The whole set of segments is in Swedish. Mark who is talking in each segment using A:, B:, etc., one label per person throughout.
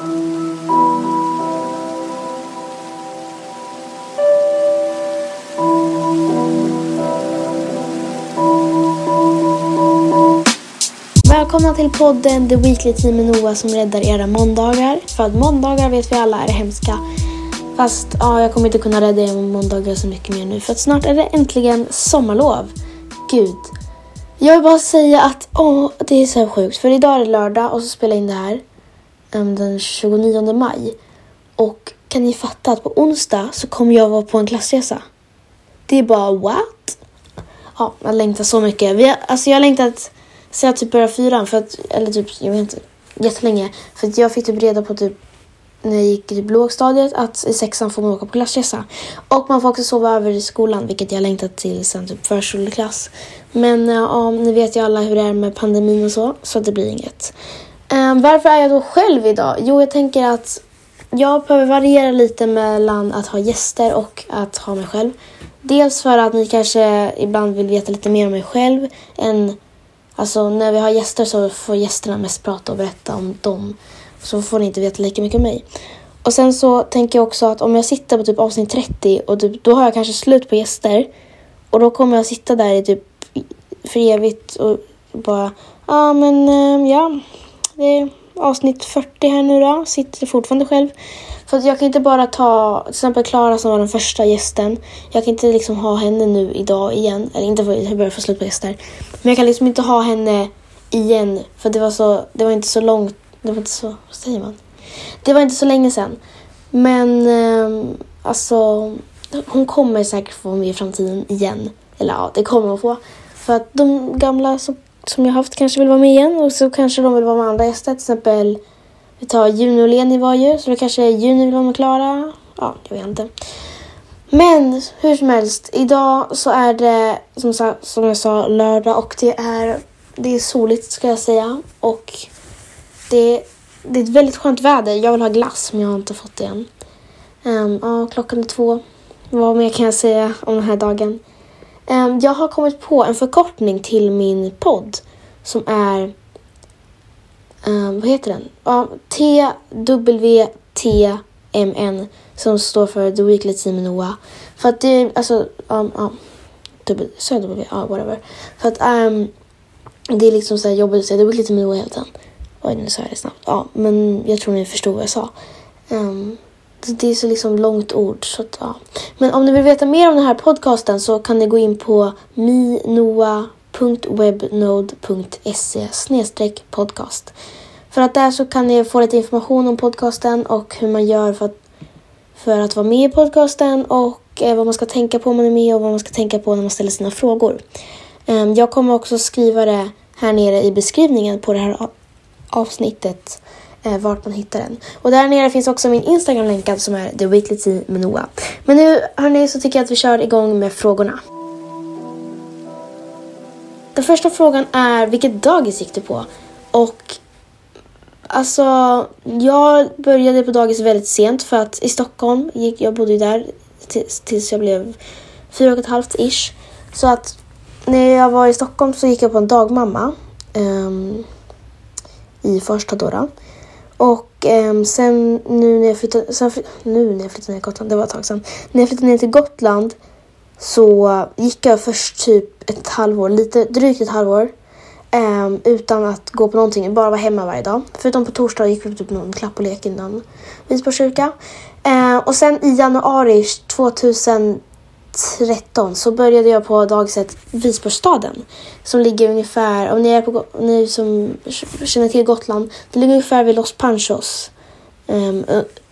A: Välkomna till podden The Weekly Team med Noah som räddar era måndagar. För att måndagar vet vi alla är hemska. Fast ja, jag kommer inte kunna rädda era måndagar så mycket mer nu för att snart är det äntligen sommarlov. Gud. Jag vill bara säga att åh, det är så sjukt för idag är det lördag och så spelar jag in det här den 29 maj. Och kan ni fatta att på onsdag så kommer jag vara på en klassresa? Det är bara what? Ja, jag längtar så mycket. Vi har, alltså jag har längtat sen jag typ började fyran, för att, eller typ, jag vet inte, jättelänge. För att jag fick typ reda på typ när jag gick i typ lågstadiet att i sexan får man åka på klassresa. Och man får också sova över i skolan, vilket jag längtat till sen typ förskoleklass. Men eh, ja, ni vet ju alla hur det är med pandemin och så, så det blir inget. Um, varför är jag då själv idag? Jo, jag tänker att jag behöver variera lite mellan att ha gäster och att ha mig själv. Dels för att ni kanske ibland vill veta lite mer om mig själv än Alltså när vi har gäster så får gästerna mest prata och berätta om dem. Så får ni inte veta lika mycket om mig. Och sen så tänker jag också att om jag sitter på typ avsnitt 30 och typ, då har jag kanske slut på gäster. Och då kommer jag sitta där i typ för evigt och bara, ja men ehm, ja, det avsnitt 40 här nu då, sitter fortfarande själv. För att jag kan inte bara ta, till exempel Klara som var den första gästen. Jag kan inte liksom ha henne nu idag igen. Eller inte för jag börjar få slut på gäster. Men jag kan liksom inte ha henne igen. För det var så, det var inte så långt, det var inte så, vad säger man? Det var inte så länge sedan. Men eh, alltså, hon kommer säkert få vara med i framtiden igen. Eller ja, det kommer hon få. För att de gamla som, som jag haft kanske vill vara med igen. Och så kanske de vill vara med andra gäster. Till exempel vi tar Juni och Leni var ju, så då kanske Juno Juni vill vara med Klara. Ja, jag vet inte. Men hur som helst, idag så är det som, som jag sa lördag och det är, det är soligt ska jag säga. Och det, det är ett väldigt skönt väder. Jag vill ha glass men jag har inte fått det än. Um, ja, klockan är två. Vad mer kan jag säga om den här dagen? Ehm, jag har kommit på en förkortning till min podd som är ehm, vad heter den? Ja, TWTMN som står för The Weekly Team Noah. För att det är alltså, um, um, W, ja whatever. För att um, det är liksom så här jobbigt att säga The Weekly Team Noah hela tiden. Oj, nu sa jag det snabbt. Ja, men jag tror ni förstod vad jag sa. Um, det är så liksom långt ord. Så att, ja. Men om ni vill veta mer om den här podcasten så kan ni gå in på minoa.webnode.se podcast. För att där så kan ni få lite information om podcasten och hur man gör för att, för att vara med i podcasten och eh, vad man ska tänka på om man är med och vad man ska tänka på när man ställer sina frågor. Ehm, jag kommer också skriva det här nere i beskrivningen på det här avsnittet eh, vart man hittar den. Och där nere finns också min Instagram länkad som är The Weekly Tea med Noah. Men nu hörni så tycker jag att vi kör igång med frågorna. Den första frågan är vilket dagis gick du på? Och alltså, jag började på dagis väldigt sent för att i Stockholm, gick, jag bodde ju där tills, tills jag blev fyra och ett halvt ish. Så att när jag var i Stockholm så gick jag på en dagmamma um, i första då. Och um, sen nu när jag flyttade, sen, nu när jag flyttade ner till Gotland, det var ett tag sedan. När jag flyttade ner till Gotland så gick jag först typ ett halvår, lite drygt ett halvår um, utan att gå på någonting, bara vara hemma varje dag. Förutom på torsdag gick vi på typ någon klapp och lek innan Visborgs kyrka. Uh, och sen i januari 13 så började jag på dagiset Visborgsstaden som ligger ungefär, om ni, är på, ni som känner till Gotland, det ligger ungefär vid Los Panchos. Um,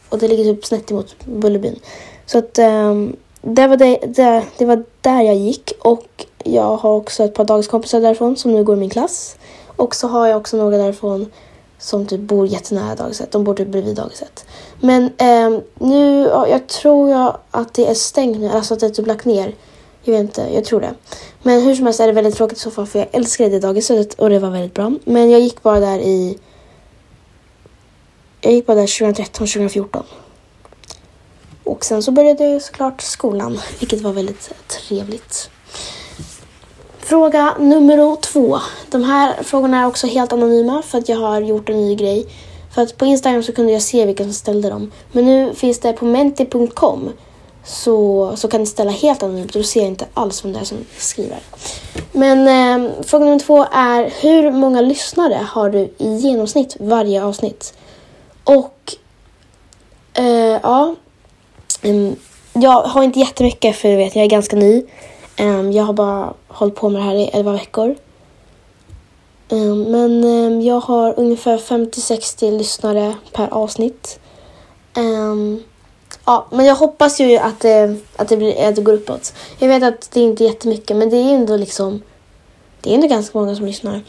A: och det ligger typ snett emot Bullerbyn. Så att um, det var, det, det, det var där jag gick och jag har också ett par dagiskompisar därifrån som nu går i min klass. Och så har jag också några därifrån som typ bor jättenära dagiset. De bor typ bredvid dagiset. Men eh, nu, jag tror jag att det är stängt nu, alltså att det är typ lagt ner. Jag vet inte, jag tror det. Men hur som helst är det väldigt tråkigt i så fall för jag älskade det dagiset och det var väldigt bra. Men jag gick bara där i... Jag gick bara där 2013, 2014. Och sen så började jag såklart skolan, vilket var väldigt trevligt. Fråga nummer två. De här frågorna är också helt anonyma för att jag har gjort en ny grej. För att på Instagram så kunde jag se vilka som ställde dem. Men nu finns det på menti.com så, så kan du ställa helt anonymt och då ser jag inte alls vem det är som skriver. Men eh, fråga nummer två är hur många lyssnare har du i genomsnitt varje avsnitt? Och eh, ja, mm, jag har inte jättemycket för du vet, jag är ganska ny. Um, jag har bara hållit på med det här i 11 veckor. Um, men um, jag har ungefär 50-60 lyssnare per avsnitt. ja, men jag hoppas ju att det, att, det blir, att det går uppåt. Jag vet att det inte är jättemycket, men det är ändå liksom... Det är ändå ganska många som lyssnar.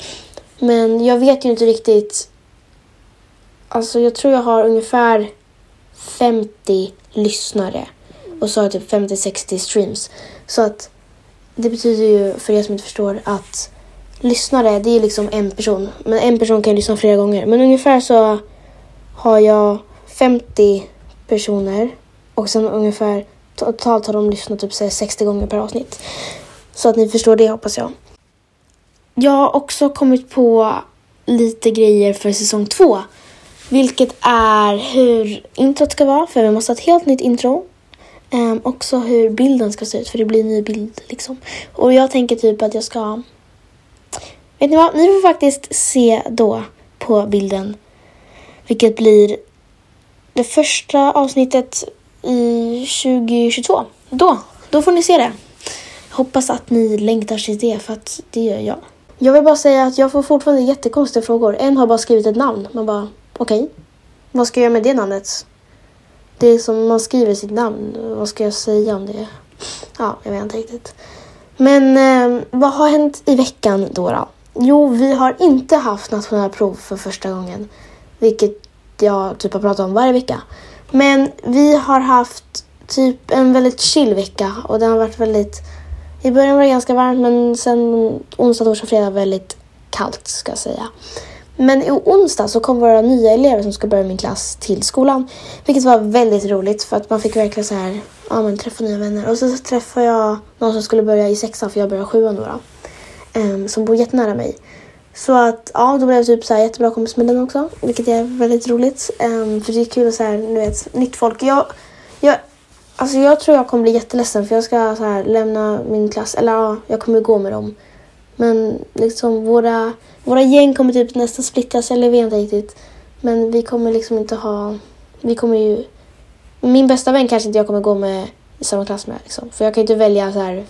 A: Men jag vet ju inte riktigt... Alltså jag tror jag har ungefär 50 lyssnare och så har jag typ 50-60 streams. Så att det betyder ju för er som inte förstår att lyssnare, det är liksom en person. Men en person kan lyssna flera gånger. Men ungefär så har jag 50 personer och sen ungefär totalt har de lyssnat typ 60 gånger per avsnitt. Så att ni förstår det hoppas jag. Jag har också kommit på lite grejer för säsong två. Vilket är hur introt ska vara, för vi måste ha ett helt nytt intro. Um, också hur bilden ska se ut, för det blir en ny bild liksom. Och jag tänker typ att jag ska... Vet ni vad? Ni får faktiskt se då på bilden. Vilket blir det första avsnittet i 2022. Då, då får ni se det. hoppas att ni längtar till det, för att det gör jag. Jag vill bara säga att jag får fortfarande jättekonstiga frågor. En har bara skrivit ett namn. Man bara, okej. Okay. Vad ska jag göra med det namnet? Det är som man skriver sitt namn. Vad ska jag säga om det? Ja, jag vet inte riktigt. Men eh, vad har hänt i veckan då, då? Jo, vi har inte haft nationella prov för första gången. Vilket jag typ har pratat om varje vecka. Men vi har haft typ en väldigt chill vecka och den har varit väldigt... I början var det ganska varmt men sen onsdag, torsdag, fredag väldigt kallt ska jag säga. Men i onsdag så kom våra nya elever som ska börja min klass till skolan. Vilket var väldigt roligt för att man fick verkligen så här, ja men träffa nya vänner. Och så träffade jag någon som skulle börja i sexan för jag börjar sjuan då. då um, som bor jättenära mig. Så att ja, då blev jag typ så här jättebra kompis med den också. Vilket är väldigt roligt. Um, för det är kul att så här, nu vet, nytt folk. Jag, jag, alltså jag tror jag kommer bli jätteledsen för jag ska så här, lämna min klass. Eller ja, jag kommer gå med dem. Men liksom våra, våra gäng kommer typ nästan splittras, eller jag vet inte riktigt. Men vi kommer liksom inte ha... Vi kommer ju... Min bästa vän kanske inte jag kommer gå med i samma klass med. Liksom. För jag kan ju inte välja så här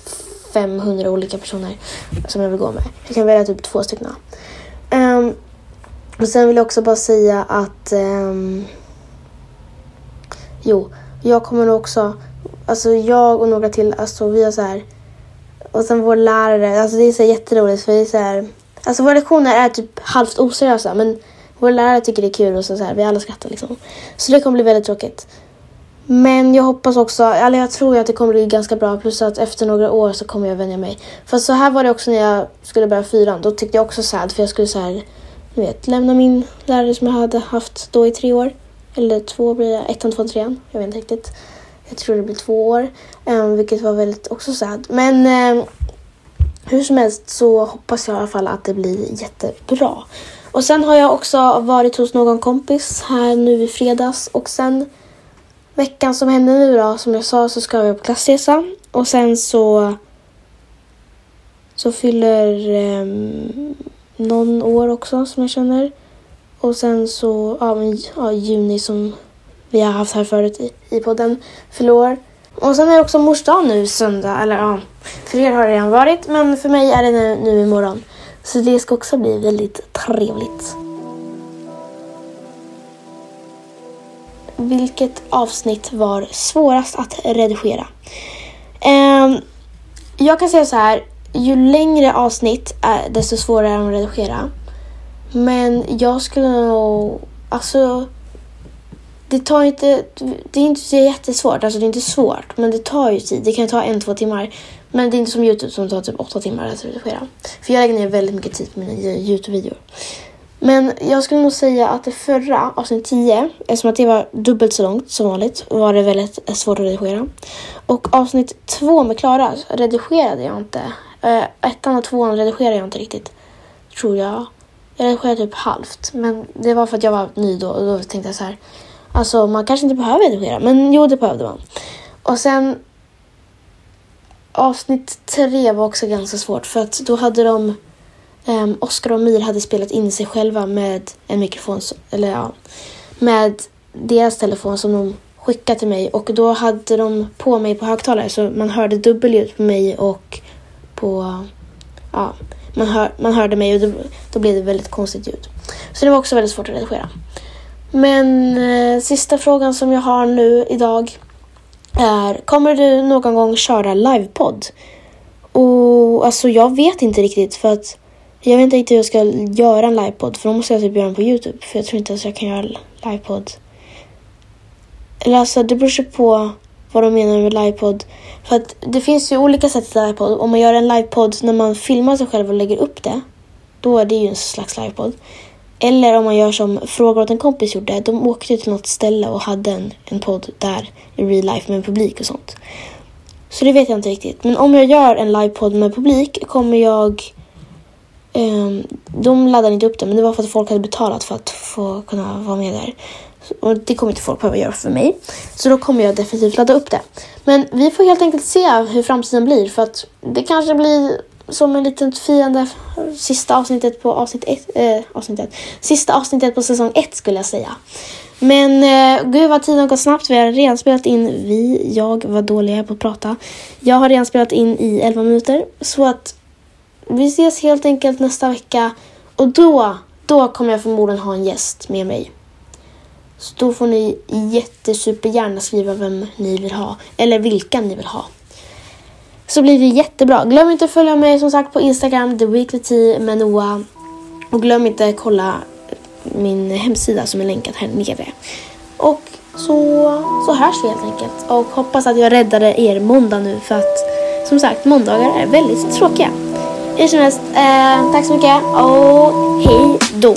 A: 500 olika personer som jag vill gå med. Jag kan välja typ två stycken. Um, och sen vill jag också bara säga att... Um, jo, jag kommer nog också... Alltså jag och några till, alltså vi har så här och sen vår lärare, alltså det är så jätteroligt för det är så här, alltså våra lektioner är typ halvt oseriösa men vår lärare tycker det är kul och så, så här, vi alla skrattar liksom. Så det kommer bli väldigt tråkigt. Men jag hoppas också, eller jag tror att det kommer bli ganska bra plus att efter några år så kommer jag vänja mig. För så här var det också när jag skulle börja fyran. Då tyckte jag också sad för jag skulle så här, ni vet, lämna min lärare som jag hade haft då i tre år. Eller två blir det, ettan, tvåan, trean. Jag vet inte riktigt. Jag tror det blir två år, um, vilket var väldigt också sad. Men um, hur som helst så hoppas jag i alla fall att det blir jättebra. Och sen har jag också varit hos någon kompis här nu i fredags och sen veckan som hände nu då, som jag sa så ska vi på klassresa och sen så så fyller um, någon år också som jag känner. Och sen så, ja, men, ja juni som vi har haft här förut i, i podden fyller Och sen är det också mors dag nu söndag, eller ja, för er har det redan varit, men för mig är det nu, nu imorgon. Så det ska också bli väldigt trevligt. Vilket avsnitt var svårast att redigera? Eh, jag kan säga så här, ju längre avsnitt är desto svårare är de att redigera. Men jag skulle nog, alltså det tar inte, det är inte jättesvårt, alltså det är inte svårt, men det tar ju tid. Det kan ta en, två timmar. Men det är inte som Youtube som tar typ åtta timmar att redigera. För jag lägger ner väldigt mycket tid på mina Youtube-videor. Men jag skulle nog säga att det förra, avsnitt 10, eftersom att det var dubbelt så långt som vanligt, var det väldigt svårt att redigera. Och avsnitt 2 med Klara redigerade jag inte. Uh, ettan och tvåan redigerade jag inte riktigt, tror jag. Jag redigerade typ halvt. Men det var för att jag var ny då och då tänkte jag så här. Alltså man kanske inte behöver redigera. Men jo, det behövde man. Och sen avsnitt tre var också ganska svårt för att då hade de um, Oscar och Mir hade spelat in sig själva med en mikrofon, eller ja, med deras telefon som de skickade till mig och då hade de på mig på högtalare så man hörde dubbelljud på mig och på, ja, man, hör, man hörde mig och då, då blev det väldigt konstigt ljud. Så det var också väldigt svårt att redigera. Men eh, sista frågan som jag har nu idag är, kommer du någon gång köra livepodd? Och alltså jag vet inte riktigt för att jag vet inte riktigt hur jag ska göra en livepodd för då måste jag typ göra den på Youtube för jag tror inte att jag kan göra livepodd. Eller alltså det beror på vad de menar med livepodd. För att det finns ju olika sätt till livepodd. Om man gör en livepodd när man filmar sig själv och lägger upp det, då är det ju en slags livepodd. Eller om man gör som Frågar åt en kompis gjorde. De åkte till något ställe och hade en, en podd där i real life med publik och sånt. Så det vet jag inte riktigt. Men om jag gör en livepodd med publik kommer jag... Um, de laddade inte upp det, men det var för att folk hade betalat för att få kunna vara med där. Och det kommer inte folk behöva göra för mig. Så då kommer jag definitivt ladda upp det. Men vi får helt enkelt se hur framtiden blir för att det kanske blir som en liten fiende sista avsnittet på avsnitt ett, eh, äh, avsnittet. Sista avsnittet på säsong ett skulle jag säga. Men eh, gud vad tiden har gått snabbt. Vi har redan spelat in, vi, jag var dålig på att prata. Jag har redan spelat in i 11 minuter. Så att vi ses helt enkelt nästa vecka. Och då, då kommer jag förmodligen ha en gäst med mig. Så då får ni jättesupergärna skriva vem ni vill ha. Eller vilka ni vill ha. Så blir det jättebra. Glöm inte att följa mig som sagt på Instagram, The Weekly Tea med Noah. Och glöm inte att kolla min hemsida som är länkad här nere. Och så, så hörs vi helt enkelt. Och hoppas att jag räddade er måndag nu för att som sagt måndagar är väldigt tråkiga. Hur som helst, eh, tack så mycket och hej då!